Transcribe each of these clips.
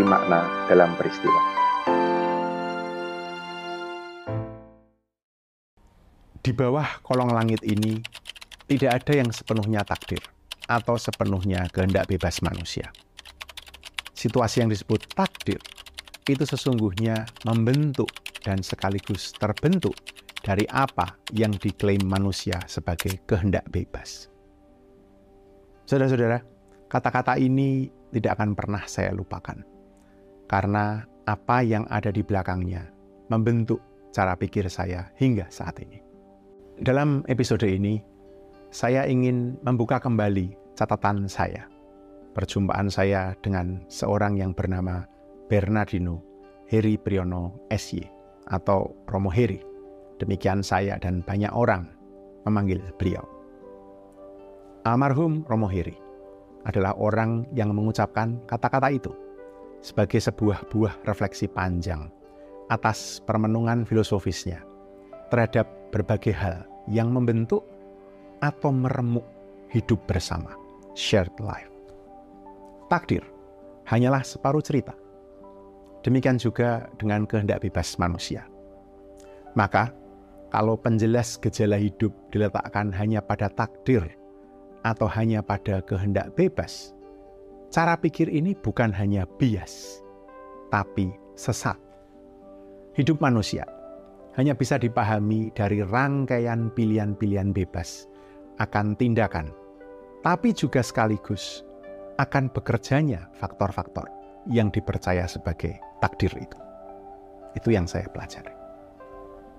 Mencari makna dalam peristiwa. Di bawah kolong langit ini tidak ada yang sepenuhnya takdir atau sepenuhnya kehendak bebas manusia. Situasi yang disebut takdir itu sesungguhnya membentuk dan sekaligus terbentuk dari apa yang diklaim manusia sebagai kehendak bebas. Saudara-saudara, kata-kata ini tidak akan pernah saya lupakan. Karena apa yang ada di belakangnya membentuk cara pikir saya hingga saat ini. Dalam episode ini, saya ingin membuka kembali catatan saya. Perjumpaan saya dengan seorang yang bernama Bernardino Heri Priyono SY atau Romo Heri. Demikian saya dan banyak orang memanggil beliau. Almarhum Romo Hiri adalah orang yang mengucapkan kata-kata itu sebagai sebuah buah refleksi panjang atas permenungan filosofisnya terhadap berbagai hal yang membentuk atau meremuk hidup bersama, shared life. Takdir hanyalah separuh cerita. Demikian juga dengan kehendak bebas manusia. Maka, kalau penjelas gejala hidup diletakkan hanya pada takdir atau hanya pada kehendak bebas, cara pikir ini bukan hanya bias, tapi sesat. Hidup manusia hanya bisa dipahami dari rangkaian pilihan-pilihan bebas akan tindakan, tapi juga sekaligus akan bekerjanya faktor-faktor yang dipercaya sebagai takdir itu. Itu yang saya pelajari.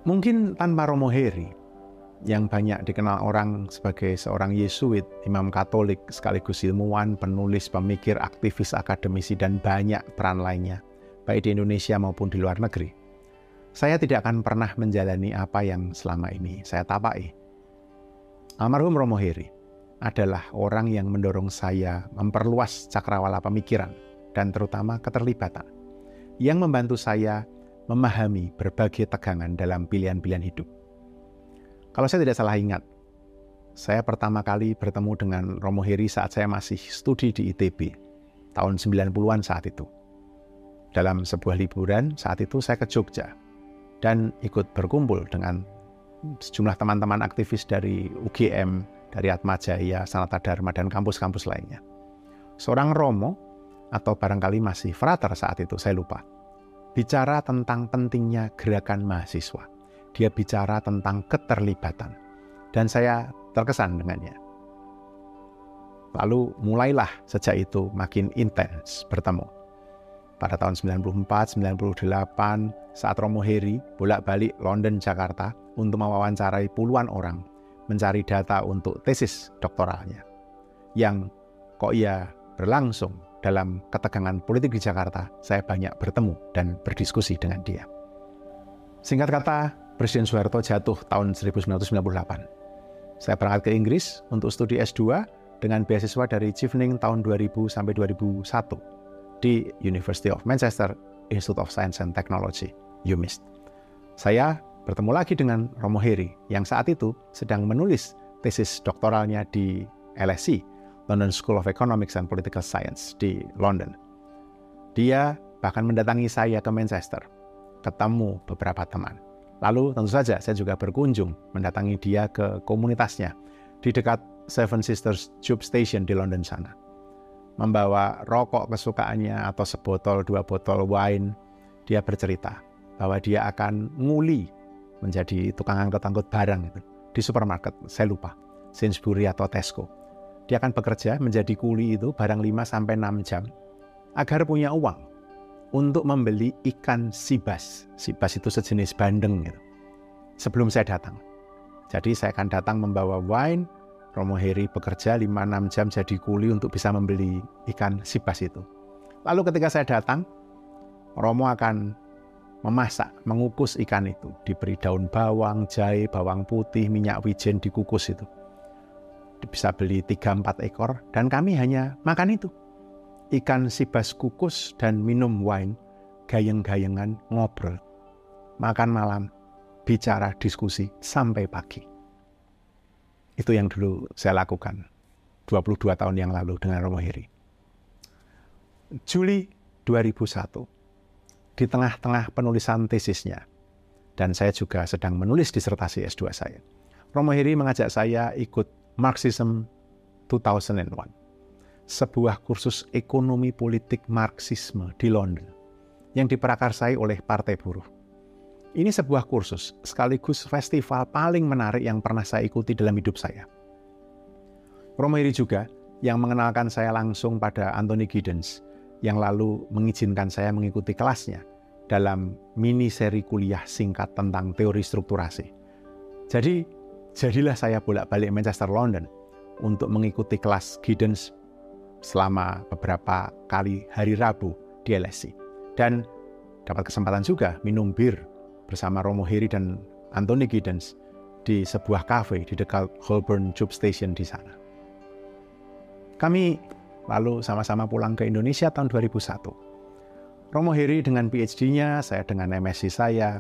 Mungkin tanpa Romo Heri, yang banyak dikenal orang sebagai seorang Yesuit, imam Katolik, sekaligus ilmuwan, penulis, pemikir, aktivis, akademisi, dan banyak peran lainnya, baik di Indonesia maupun di luar negeri. Saya tidak akan pernah menjalani apa yang selama ini saya tapai. Almarhum Romo Heri adalah orang yang mendorong saya memperluas cakrawala pemikiran dan terutama keterlibatan, yang membantu saya memahami berbagai tegangan dalam pilihan-pilihan hidup kalau saya tidak salah ingat, saya pertama kali bertemu dengan Romo Heri saat saya masih studi di ITB, tahun 90-an saat itu. Dalam sebuah liburan, saat itu saya ke Jogja dan ikut berkumpul dengan sejumlah teman-teman aktivis dari UGM, dari Atma Jaya, Sanata Dharma, dan kampus-kampus lainnya. Seorang Romo, atau barangkali masih frater saat itu, saya lupa, bicara tentang pentingnya gerakan mahasiswa dia bicara tentang keterlibatan. Dan saya terkesan dengannya. Lalu mulailah sejak itu makin intens bertemu. Pada tahun 94, 98, saat Romo Heri bolak-balik London, Jakarta untuk mewawancarai puluhan orang mencari data untuk tesis doktoralnya. Yang kok ia berlangsung dalam ketegangan politik di Jakarta, saya banyak bertemu dan berdiskusi dengan dia. Singkat kata, Presiden Soeharto jatuh tahun 1998. Saya berangkat ke Inggris untuk studi S2 dengan beasiswa dari Chevening tahun 2000 sampai 2001 di University of Manchester Institute of Science and Technology, UMIST. Saya bertemu lagi dengan Romo Heri yang saat itu sedang menulis tesis doktoralnya di LSE, London School of Economics and Political Science di London. Dia bahkan mendatangi saya ke Manchester, ketemu beberapa teman. Lalu tentu saja saya juga berkunjung mendatangi dia ke komunitasnya di dekat Seven Sisters Tube Station di London sana. Membawa rokok kesukaannya atau sebotol dua botol wine, dia bercerita bahwa dia akan nguli menjadi tukang angkut-angkut barang itu di supermarket, saya lupa, Sainsbury atau Tesco. Dia akan bekerja menjadi kuli itu barang 5 sampai 6 jam agar punya uang untuk membeli ikan sibas. Sibas itu sejenis bandeng gitu. Sebelum saya datang. Jadi saya akan datang membawa wine, Romo Heri bekerja 5-6 jam jadi kuli untuk bisa membeli ikan sibas itu. Lalu ketika saya datang, Romo akan memasak, mengukus ikan itu. Diberi daun bawang, jahe, bawang putih, minyak wijen dikukus itu. Bisa beli 3-4 ekor dan kami hanya makan itu ikan sibas kukus dan minum wine, gayeng-gayengan ngobrol, makan malam, bicara diskusi sampai pagi. Itu yang dulu saya lakukan 22 tahun yang lalu dengan Romo Heri. Juli 2001, di tengah-tengah penulisan tesisnya, dan saya juga sedang menulis disertasi S2 saya, Romo Heri mengajak saya ikut Marxism 2001, sebuah kursus ekonomi politik Marxisme di London yang diprakarsai oleh Partai Buruh. Ini sebuah kursus sekaligus festival paling menarik yang pernah saya ikuti dalam hidup saya. Romo Heri juga yang mengenalkan saya langsung pada Anthony Giddens yang lalu mengizinkan saya mengikuti kelasnya dalam mini seri kuliah singkat tentang teori strukturasi. Jadi, jadilah saya bolak-balik Manchester London untuk mengikuti kelas Giddens selama beberapa kali hari Rabu di LSI. Dan dapat kesempatan juga minum bir bersama Romo Heri dan Anthony Giddens di sebuah kafe di dekat Holborn Tube Station di sana. Kami lalu sama-sama pulang ke Indonesia tahun 2001. Romo Heri dengan PhD-nya, saya dengan MSc saya,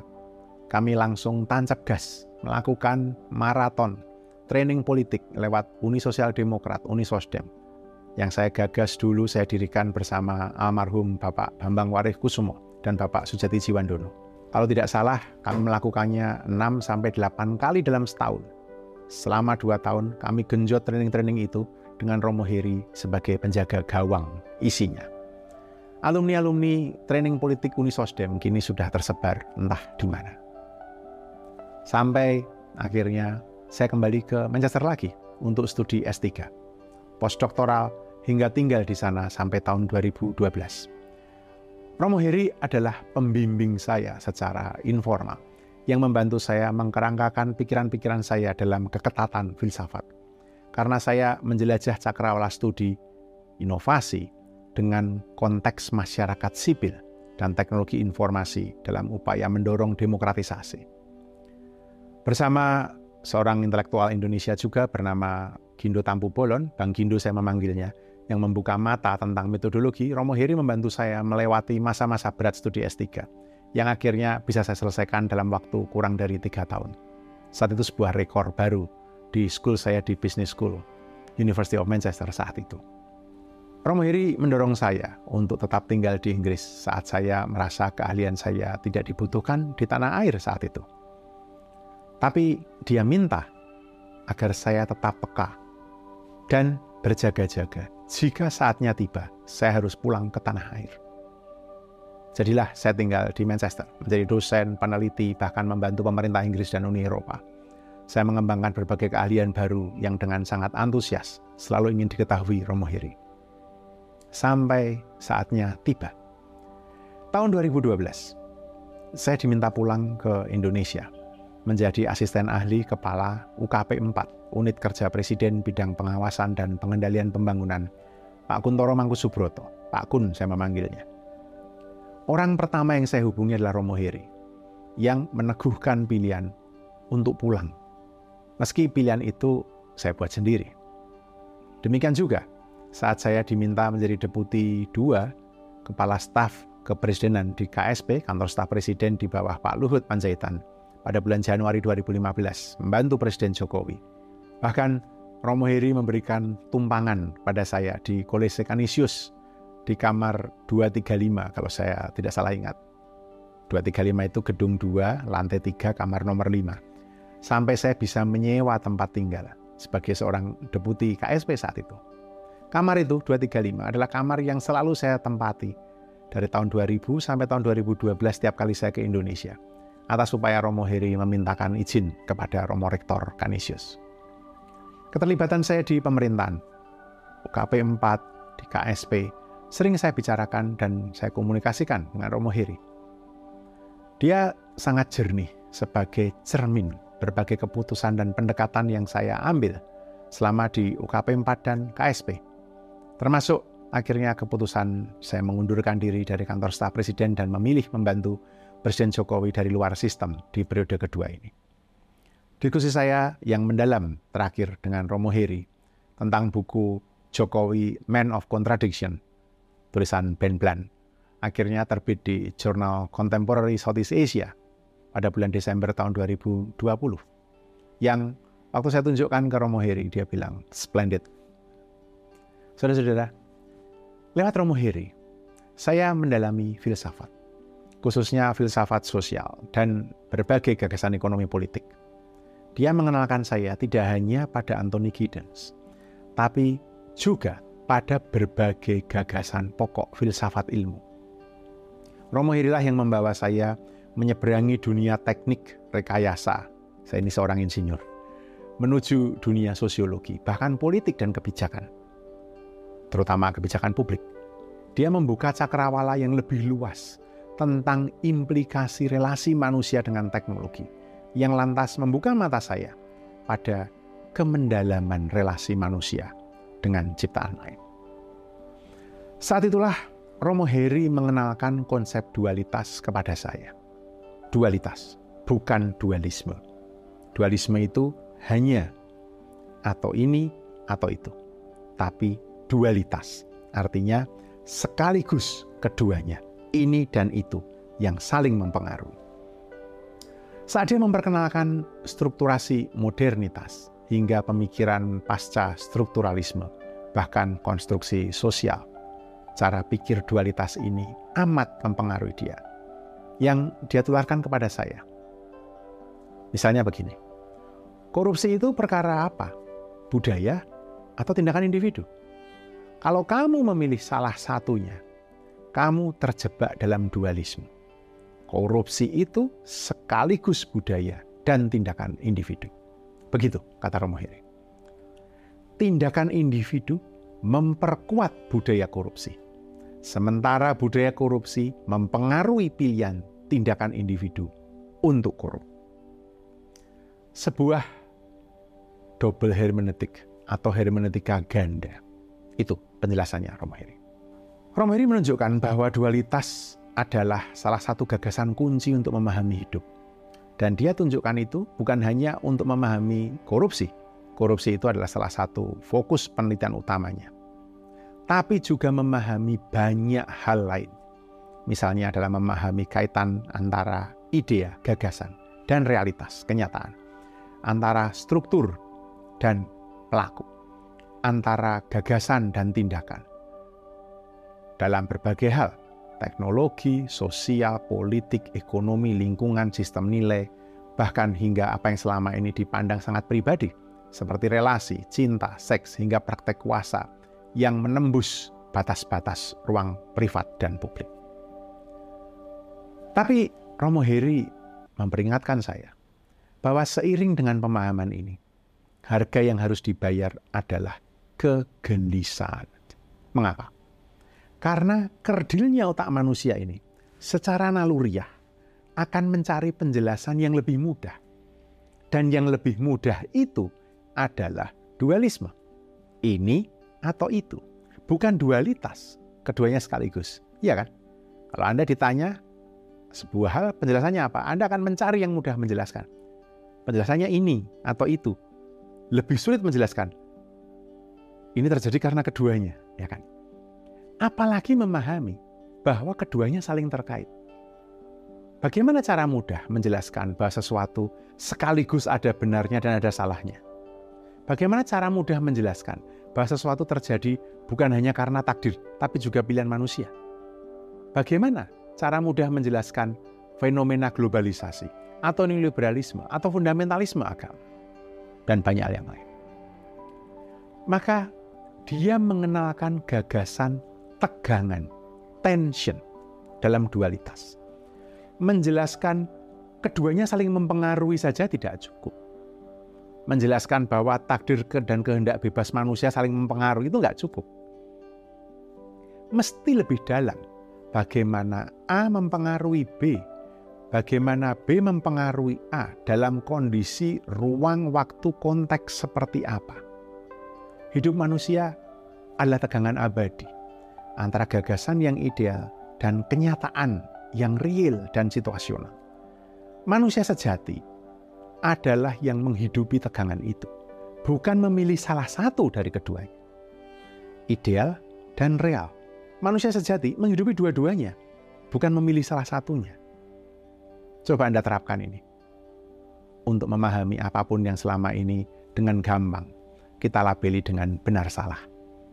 kami langsung tancap gas melakukan maraton training politik lewat Uni Sosial Demokrat, Uni Sosdem. Yang saya gagas dulu saya dirikan bersama almarhum Bapak Bambang Warih Kusumo dan Bapak Sujati Jiwandono. Kalau tidak salah, kami melakukannya 6 sampai 8 kali dalam setahun. Selama 2 tahun, kami genjot training-training itu dengan Romo Heri sebagai penjaga gawang isinya. Alumni-alumni training politik Uni Sosdem kini sudah tersebar entah di mana. Sampai akhirnya saya kembali ke Manchester lagi untuk studi S3. Postdoktoral hingga tinggal di sana sampai tahun 2012. Romo Heri adalah pembimbing saya secara informal yang membantu saya mengkerangkakan pikiran-pikiran saya dalam keketatan filsafat. Karena saya menjelajah cakrawala studi inovasi dengan konteks masyarakat sipil dan teknologi informasi dalam upaya mendorong demokratisasi. Bersama seorang intelektual Indonesia juga bernama Gindo Tampu Bolon, Bang Gindo saya memanggilnya, yang membuka mata tentang metodologi, Romo Heri membantu saya melewati masa-masa berat studi S3 yang akhirnya bisa saya selesaikan dalam waktu kurang dari tiga tahun. Saat itu sebuah rekor baru di school saya di Business School, University of Manchester saat itu. Romo Heri mendorong saya untuk tetap tinggal di Inggris saat saya merasa keahlian saya tidak dibutuhkan di tanah air saat itu. Tapi dia minta agar saya tetap peka dan berjaga-jaga jika saatnya tiba, saya harus pulang ke tanah air. Jadilah saya tinggal di Manchester, menjadi dosen, peneliti, bahkan membantu pemerintah Inggris dan Uni Eropa. Saya mengembangkan berbagai keahlian baru yang dengan sangat antusias selalu ingin diketahui Romo Hiri. Sampai saatnya tiba. Tahun 2012, saya diminta pulang ke Indonesia menjadi asisten ahli kepala UKP 4, Unit Kerja Presiden Bidang Pengawasan dan Pengendalian Pembangunan Pak Kuntoro Mangkusubroto, Pak Kun saya memanggilnya. Orang pertama yang saya hubungi adalah Romo Heri, yang meneguhkan pilihan untuk pulang. Meski pilihan itu saya buat sendiri. Demikian juga saat saya diminta menjadi deputi dua kepala staf kepresidenan di KSP, kantor staf presiden di bawah Pak Luhut Panjaitan, pada bulan Januari 2015, membantu Presiden Jokowi. Bahkan Romo Heri memberikan tumpangan pada saya di Kolese Canisius di kamar 235 kalau saya tidak salah ingat. 235 itu gedung 2, lantai 3, kamar nomor 5. Sampai saya bisa menyewa tempat tinggal sebagai seorang deputi KSP saat itu. Kamar itu 235 adalah kamar yang selalu saya tempati dari tahun 2000 sampai tahun 2012 setiap kali saya ke Indonesia atas upaya Romo Heri memintakan izin kepada Romo Rektor Canisius. Keterlibatan saya di pemerintahan, UKP 4, di KSP, sering saya bicarakan dan saya komunikasikan dengan Romo Hiri. Dia sangat jernih sebagai cermin berbagai keputusan dan pendekatan yang saya ambil selama di UKP 4 dan KSP. Termasuk akhirnya keputusan saya mengundurkan diri dari kantor staf presiden dan memilih membantu Presiden Jokowi dari luar sistem di periode kedua ini. Diskusi saya yang mendalam terakhir dengan Romo Heri tentang buku Jokowi Man of Contradiction, tulisan Ben Bland, akhirnya terbit di jurnal Contemporary Southeast Asia pada bulan Desember tahun 2020. Yang waktu saya tunjukkan ke Romo Heri, dia bilang, splendid. Saudara-saudara, lewat Romo Heri, saya mendalami filsafat, khususnya filsafat sosial dan berbagai gagasan ekonomi politik. Dia mengenalkan saya tidak hanya pada Anthony Giddens, tapi juga pada berbagai gagasan pokok filsafat ilmu. Romo Herilah yang membawa saya menyeberangi dunia teknik rekayasa. Saya ini seorang insinyur. Menuju dunia sosiologi, bahkan politik dan kebijakan. Terutama kebijakan publik. Dia membuka cakrawala yang lebih luas tentang implikasi relasi manusia dengan teknologi yang lantas membuka mata saya pada kemendalaman relasi manusia dengan ciptaan lain. Saat itulah Romo Heri mengenalkan konsep dualitas kepada saya. Dualitas, bukan dualisme. Dualisme itu hanya atau ini atau itu. Tapi dualitas, artinya sekaligus keduanya, ini dan itu yang saling mempengaruhi. Saat dia memperkenalkan strukturasi modernitas hingga pemikiran pasca strukturalisme, bahkan konstruksi sosial, cara pikir dualitas ini amat mempengaruhi dia. Yang dia tularkan kepada saya. Misalnya begini, korupsi itu perkara apa? Budaya atau tindakan individu? Kalau kamu memilih salah satunya, kamu terjebak dalam dualisme Korupsi itu sekaligus budaya dan tindakan individu. Begitu kata Romo Hiri. Tindakan individu memperkuat budaya korupsi. Sementara budaya korupsi mempengaruhi pilihan tindakan individu untuk korup. Sebuah double hermeneutik atau hermeneutika ganda. Itu penjelasannya Romo Hiri. Romo Hiri menunjukkan bahwa dualitas adalah salah satu gagasan kunci untuk memahami hidup. Dan dia tunjukkan itu bukan hanya untuk memahami korupsi. Korupsi itu adalah salah satu fokus penelitian utamanya. Tapi juga memahami banyak hal lain. Misalnya adalah memahami kaitan antara ide, gagasan, dan realitas, kenyataan. Antara struktur dan pelaku. Antara gagasan dan tindakan. Dalam berbagai hal, teknologi, sosial, politik, ekonomi, lingkungan, sistem nilai, bahkan hingga apa yang selama ini dipandang sangat pribadi, seperti relasi, cinta, seks, hingga praktek kuasa yang menembus batas-batas ruang privat dan publik. Tapi Romo Heri memperingatkan saya bahwa seiring dengan pemahaman ini, harga yang harus dibayar adalah kegelisahan. Mengapa? Karena kerdilnya otak manusia ini secara naluriah akan mencari penjelasan yang lebih mudah. Dan yang lebih mudah itu adalah dualisme. Ini atau itu. Bukan dualitas. Keduanya sekaligus. Iya kan? Kalau Anda ditanya sebuah hal, penjelasannya apa? Anda akan mencari yang mudah menjelaskan. Penjelasannya ini atau itu. Lebih sulit menjelaskan. Ini terjadi karena keduanya, ya kan? Apalagi memahami bahwa keduanya saling terkait. Bagaimana cara mudah menjelaskan bahwa sesuatu sekaligus ada benarnya dan ada salahnya? Bagaimana cara mudah menjelaskan bahwa sesuatu terjadi bukan hanya karena takdir, tapi juga pilihan manusia? Bagaimana cara mudah menjelaskan fenomena globalisasi atau neoliberalisme atau fundamentalisme agama? Dan banyak hal yang lain. Maka dia mengenalkan gagasan tegangan, tension dalam dualitas. Menjelaskan keduanya saling mempengaruhi saja tidak cukup. Menjelaskan bahwa takdir dan kehendak bebas manusia saling mempengaruhi itu nggak cukup. Mesti lebih dalam bagaimana A mempengaruhi B, bagaimana B mempengaruhi A dalam kondisi ruang waktu konteks seperti apa. Hidup manusia adalah tegangan abadi antara gagasan yang ideal dan kenyataan yang real dan situasional. Manusia sejati adalah yang menghidupi tegangan itu, bukan memilih salah satu dari keduanya. Ideal dan real. Manusia sejati menghidupi dua-duanya, bukan memilih salah satunya. Coba Anda terapkan ini. Untuk memahami apa pun yang selama ini dengan gampang kita labeli dengan benar salah.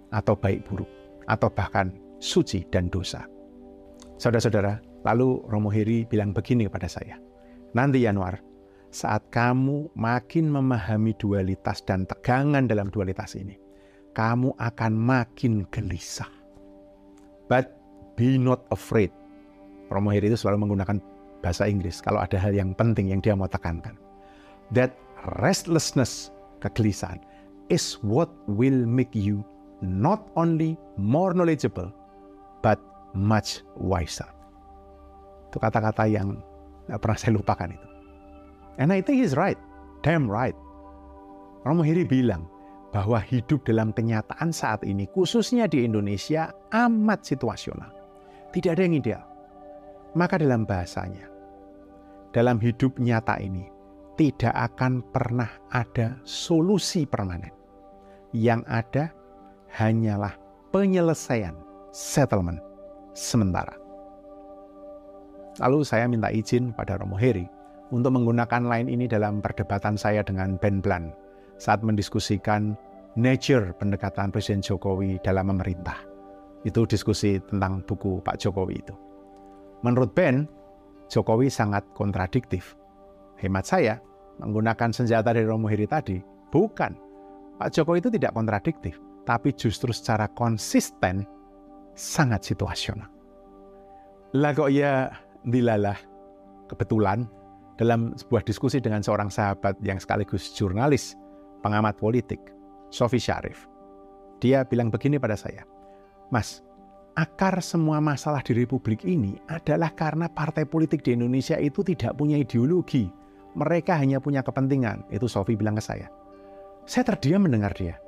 atau baik buruk, atau bahkan suci dan dosa. Saudara-saudara, lalu Romo Heri bilang begini kepada saya, nanti Januar, saat kamu makin memahami dualitas dan tegangan dalam dualitas ini, kamu akan makin gelisah. But be not afraid. Romo Heri itu selalu menggunakan bahasa Inggris kalau ada hal yang penting yang dia mau tekankan. That restlessness, kegelisahan, is what will make you not only more knowledgeable, but much wiser. Itu kata-kata yang gak pernah saya lupakan itu. And I think he's right. Damn right. Romo Hiri bilang bahwa hidup dalam kenyataan saat ini, khususnya di Indonesia, amat situasional. Tidak ada yang ideal. Maka dalam bahasanya, dalam hidup nyata ini, tidak akan pernah ada solusi permanen. Yang ada hanyalah penyelesaian, settlement sementara. Lalu saya minta izin pada Romo Heri untuk menggunakan line ini dalam perdebatan saya dengan Ben Blan saat mendiskusikan nature pendekatan Presiden Jokowi dalam memerintah. Itu diskusi tentang buku Pak Jokowi itu. Menurut Ben, Jokowi sangat kontradiktif. Hemat saya, menggunakan senjata dari Romo Heri tadi, bukan. Pak Jokowi itu tidak kontradiktif, tapi justru secara konsisten sangat situasional. Lah kok ya dilalah kebetulan dalam sebuah diskusi dengan seorang sahabat yang sekaligus jurnalis, pengamat politik, Sofi Syarif. Dia bilang begini pada saya, Mas, akar semua masalah di Republik ini adalah karena partai politik di Indonesia itu tidak punya ideologi. Mereka hanya punya kepentingan. Itu Sofi bilang ke saya. Saya terdiam mendengar dia.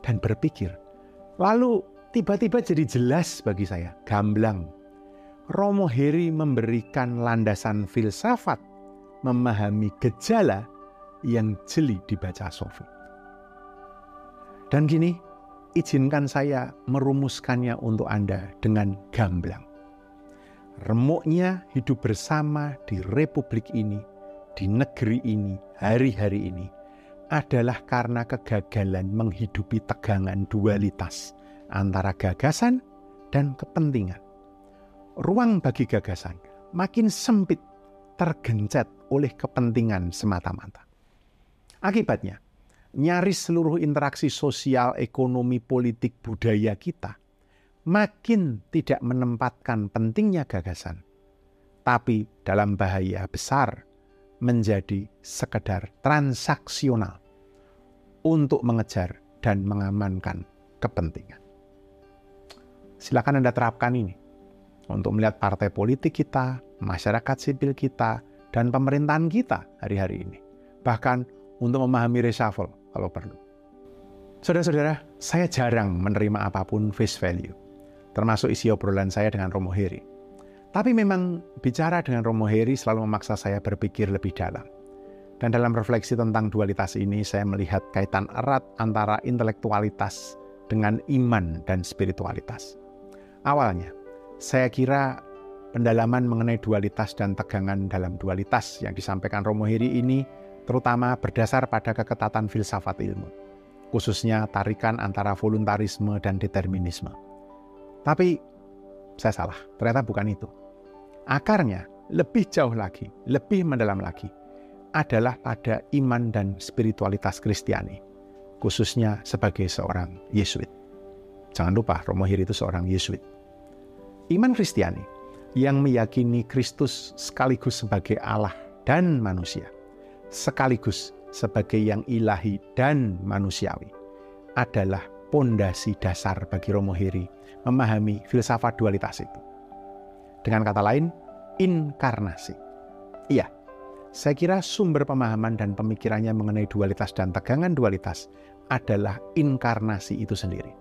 Dan berpikir, lalu tiba-tiba jadi jelas bagi saya, gamblang. Romo Heri memberikan landasan filsafat memahami gejala yang jeli dibaca Sofi. Dan gini, izinkan saya merumuskannya untuk Anda dengan gamblang. Remuknya hidup bersama di republik ini, di negeri ini, hari-hari ini, adalah karena kegagalan menghidupi tegangan dualitas antara gagasan dan kepentingan. Ruang bagi gagasan makin sempit tergencet oleh kepentingan semata-mata. Akibatnya, nyaris seluruh interaksi sosial, ekonomi, politik, budaya kita makin tidak menempatkan pentingnya gagasan, tapi dalam bahaya besar menjadi sekedar transaksional untuk mengejar dan mengamankan kepentingan. Silakan Anda terapkan ini untuk melihat partai politik kita, masyarakat sipil kita, dan pemerintahan kita hari-hari ini. Bahkan untuk memahami reshuffle kalau perlu. Saudara-saudara, saya jarang menerima apa pun face value, termasuk isi obrolan saya dengan Romo Heri. Tapi memang bicara dengan Romo Heri selalu memaksa saya berpikir lebih dalam. Dan dalam refleksi tentang dualitas ini, saya melihat kaitan erat antara intelektualitas dengan iman dan spiritualitas. Awalnya, saya kira pendalaman mengenai dualitas dan tegangan dalam dualitas yang disampaikan Romo Hiri ini terutama berdasar pada keketatan filsafat ilmu, khususnya tarikan antara voluntarisme dan determinisme. Tapi saya salah, ternyata bukan itu. Akarnya lebih jauh lagi, lebih mendalam lagi, adalah pada iman dan spiritualitas Kristiani, khususnya sebagai seorang Yesuit. Jangan lupa Romo Hiri itu seorang Yesuit. Iman Kristiani yang meyakini Kristus sekaligus sebagai Allah dan manusia, sekaligus sebagai yang ilahi dan manusiawi, adalah pondasi dasar bagi Romo Hiri memahami filsafat dualitas itu. Dengan kata lain, inkarnasi. Iya, saya kira sumber pemahaman dan pemikirannya mengenai dualitas dan tegangan dualitas adalah inkarnasi itu sendiri.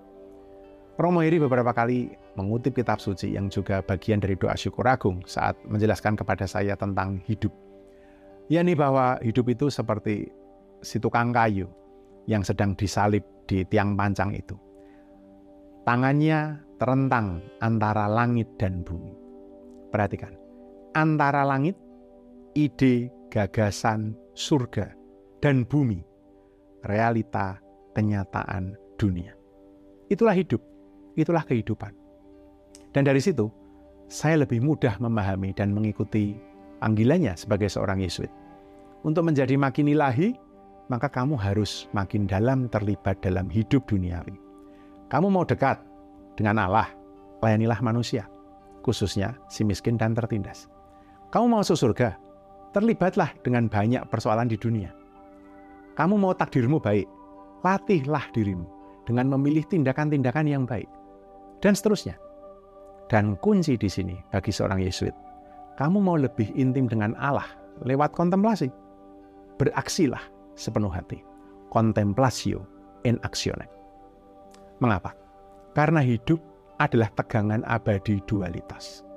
Romo Hiri beberapa kali mengutip kitab suci yang juga bagian dari doa syukur agung saat menjelaskan kepada saya tentang hidup. yakni bahwa hidup itu seperti si tukang kayu yang sedang disalib di tiang pancang itu. Tangannya terentang antara langit dan bumi. Perhatikan, antara langit, ide, gagasan, surga, dan bumi, realita, kenyataan dunia. Itulah hidup, itulah kehidupan. Dan dari situ, saya lebih mudah memahami dan mengikuti panggilannya sebagai seorang Yesuit. Untuk menjadi makin ilahi, maka kamu harus makin dalam terlibat dalam hidup duniawi. Kamu mau dekat dengan Allah, layanilah manusia, khususnya si miskin dan tertindas. Kamu mau masuk surga, terlibatlah dengan banyak persoalan di dunia. Kamu mau takdirmu baik, latihlah dirimu dengan memilih tindakan-tindakan yang baik. Dan seterusnya. Dan kunci di sini bagi seorang Yesuit, kamu mau lebih intim dengan Allah lewat kontemplasi. Beraksilah sepenuh hati. Contemplatio in actione. Mengapa? Karena hidup adalah tegangan abadi dualitas.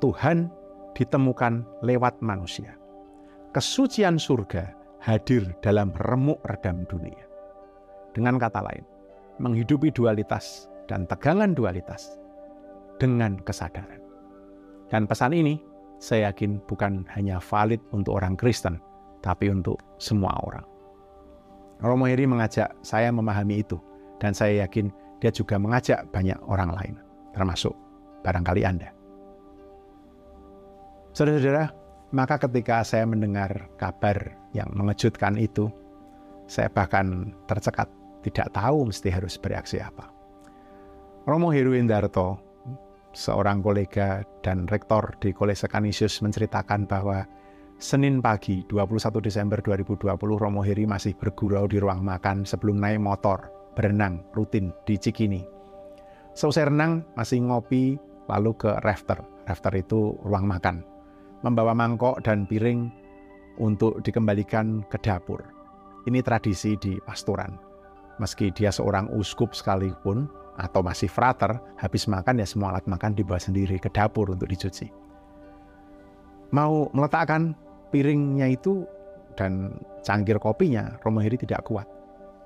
Tuhan ditemukan lewat manusia. Kesucian surga hadir dalam remuk redam dunia. Dengan kata lain, menghidupi dualitas dan tegangan dualitas dengan kesadaran. Dan pesan ini saya yakin bukan hanya valid untuk orang Kristen, tapi untuk semua orang. Romo Heri mengajak saya memahami itu, dan saya yakin dia juga mengajak banyak orang lain, termasuk barangkali Anda. Saudara-saudara, maka ketika saya mendengar kabar yang mengejutkan itu, saya bahkan tercekat, tidak tahu mesti harus bereaksi apa. Romo Heru Indarto seorang kolega dan rektor di Kolese Kanisius menceritakan bahwa Senin pagi 21 Desember 2020 Romo Heri masih bergurau di ruang makan sebelum naik motor berenang rutin di Cikini. Selesai renang masih ngopi lalu ke rafter. Rafter itu ruang makan. Membawa mangkok dan piring untuk dikembalikan ke dapur. Ini tradisi di pastoran. Meski dia seorang uskup sekalipun, atau masih frater, habis makan ya semua alat makan dibawa sendiri ke dapur untuk dicuci. Mau meletakkan piringnya itu dan cangkir kopinya, Romoheri tidak kuat.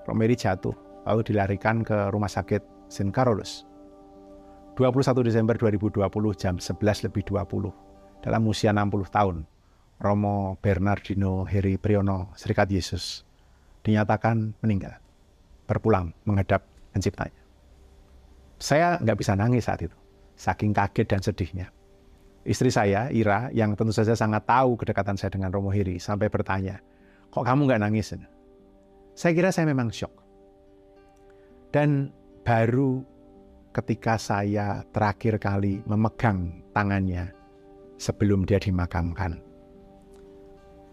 Romoheri jatuh, lalu dilarikan ke rumah sakit St. Carolus. 21 Desember 2020 jam 11 lebih 20 dalam usia 60 tahun Romo Bernardino Heri Priyono Serikat Yesus dinyatakan meninggal berpulang menghadap penciptanya. Saya nggak bisa nangis saat itu, saking kaget dan sedihnya. Istri saya, Ira, yang tentu saja sangat tahu kedekatan saya dengan Romo Hiri, sampai bertanya, kok kamu nggak nangis? Saya kira saya memang shock. Dan baru ketika saya terakhir kali memegang tangannya sebelum dia dimakamkan,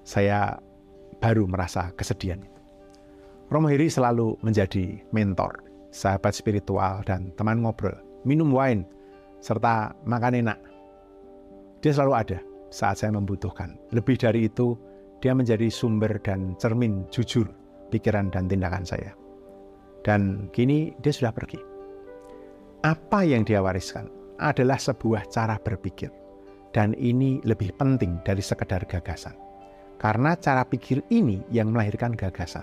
saya baru merasa kesedihan. Romo Hiri selalu menjadi mentor sahabat spiritual, dan teman ngobrol, minum wine, serta makan enak. Dia selalu ada saat saya membutuhkan. Lebih dari itu, dia menjadi sumber dan cermin jujur pikiran dan tindakan saya. Dan kini dia sudah pergi. Apa yang dia wariskan adalah sebuah cara berpikir. Dan ini lebih penting dari sekedar gagasan. Karena cara pikir ini yang melahirkan gagasan.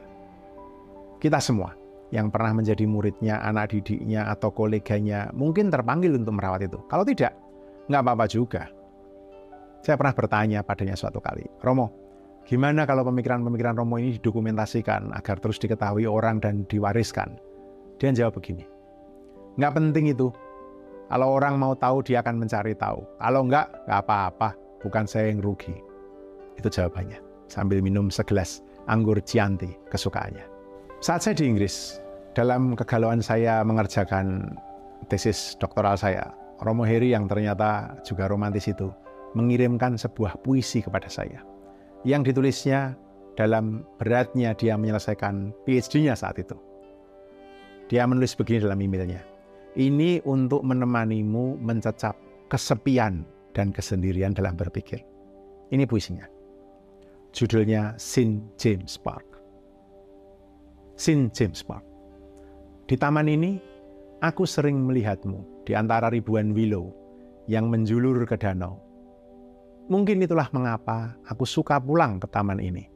Kita semua yang pernah menjadi muridnya, anak didiknya, atau koleganya mungkin terpanggil untuk merawat itu. Kalau tidak, nggak apa-apa juga. Saya pernah bertanya padanya suatu kali, Romo, gimana kalau pemikiran-pemikiran Romo ini didokumentasikan agar terus diketahui orang dan diwariskan? Dia jawab begini, nggak penting itu. Kalau orang mau tahu, dia akan mencari tahu. Kalau nggak, nggak apa-apa, bukan saya yang rugi. Itu jawabannya, sambil minum segelas anggur Chianti kesukaannya. Saat saya di Inggris, dalam kegalauan saya mengerjakan tesis doktoral saya, Romo Heri yang ternyata juga romantis itu mengirimkan sebuah puisi kepada saya yang ditulisnya dalam beratnya dia menyelesaikan PhD-nya saat itu. Dia menulis begini dalam emailnya. Ini untuk menemanimu mencecap kesepian dan kesendirian dalam berpikir. Ini puisinya. Judulnya St. James Park. St. James Park. Di taman ini, aku sering melihatmu di antara ribuan willow yang menjulur ke danau. Mungkin itulah mengapa aku suka pulang ke taman ini.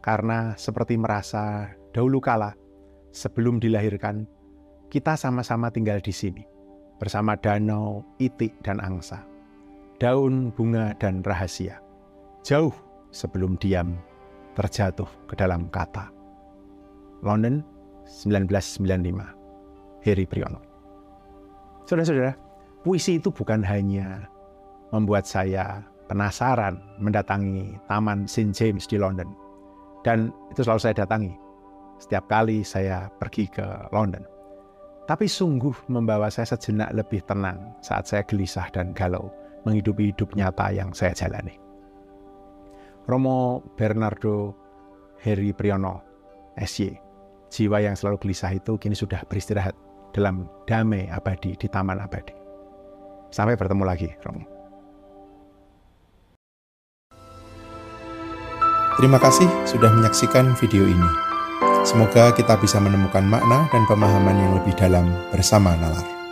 Karena seperti merasa dahulu kala, sebelum dilahirkan, kita sama-sama tinggal di sini. Bersama danau, itik, dan angsa. Daun, bunga, dan rahasia. Jauh sebelum diam terjatuh ke dalam kata. London 1995. Heri Priyono. Saudara-saudara, puisi itu bukan hanya membuat saya penasaran mendatangi Taman St. James di London. Dan itu selalu saya datangi setiap kali saya pergi ke London. Tapi sungguh membawa saya sejenak lebih tenang saat saya gelisah dan galau menghidupi hidup nyata yang saya jalani. Romo Bernardo Heri Priyono, SY, jiwa yang selalu gelisah itu kini sudah beristirahat dalam damai abadi di Taman Abadi. Sampai bertemu lagi, Romo. Terima kasih sudah menyaksikan video ini. Semoga kita bisa menemukan makna dan pemahaman yang lebih dalam bersama nalar.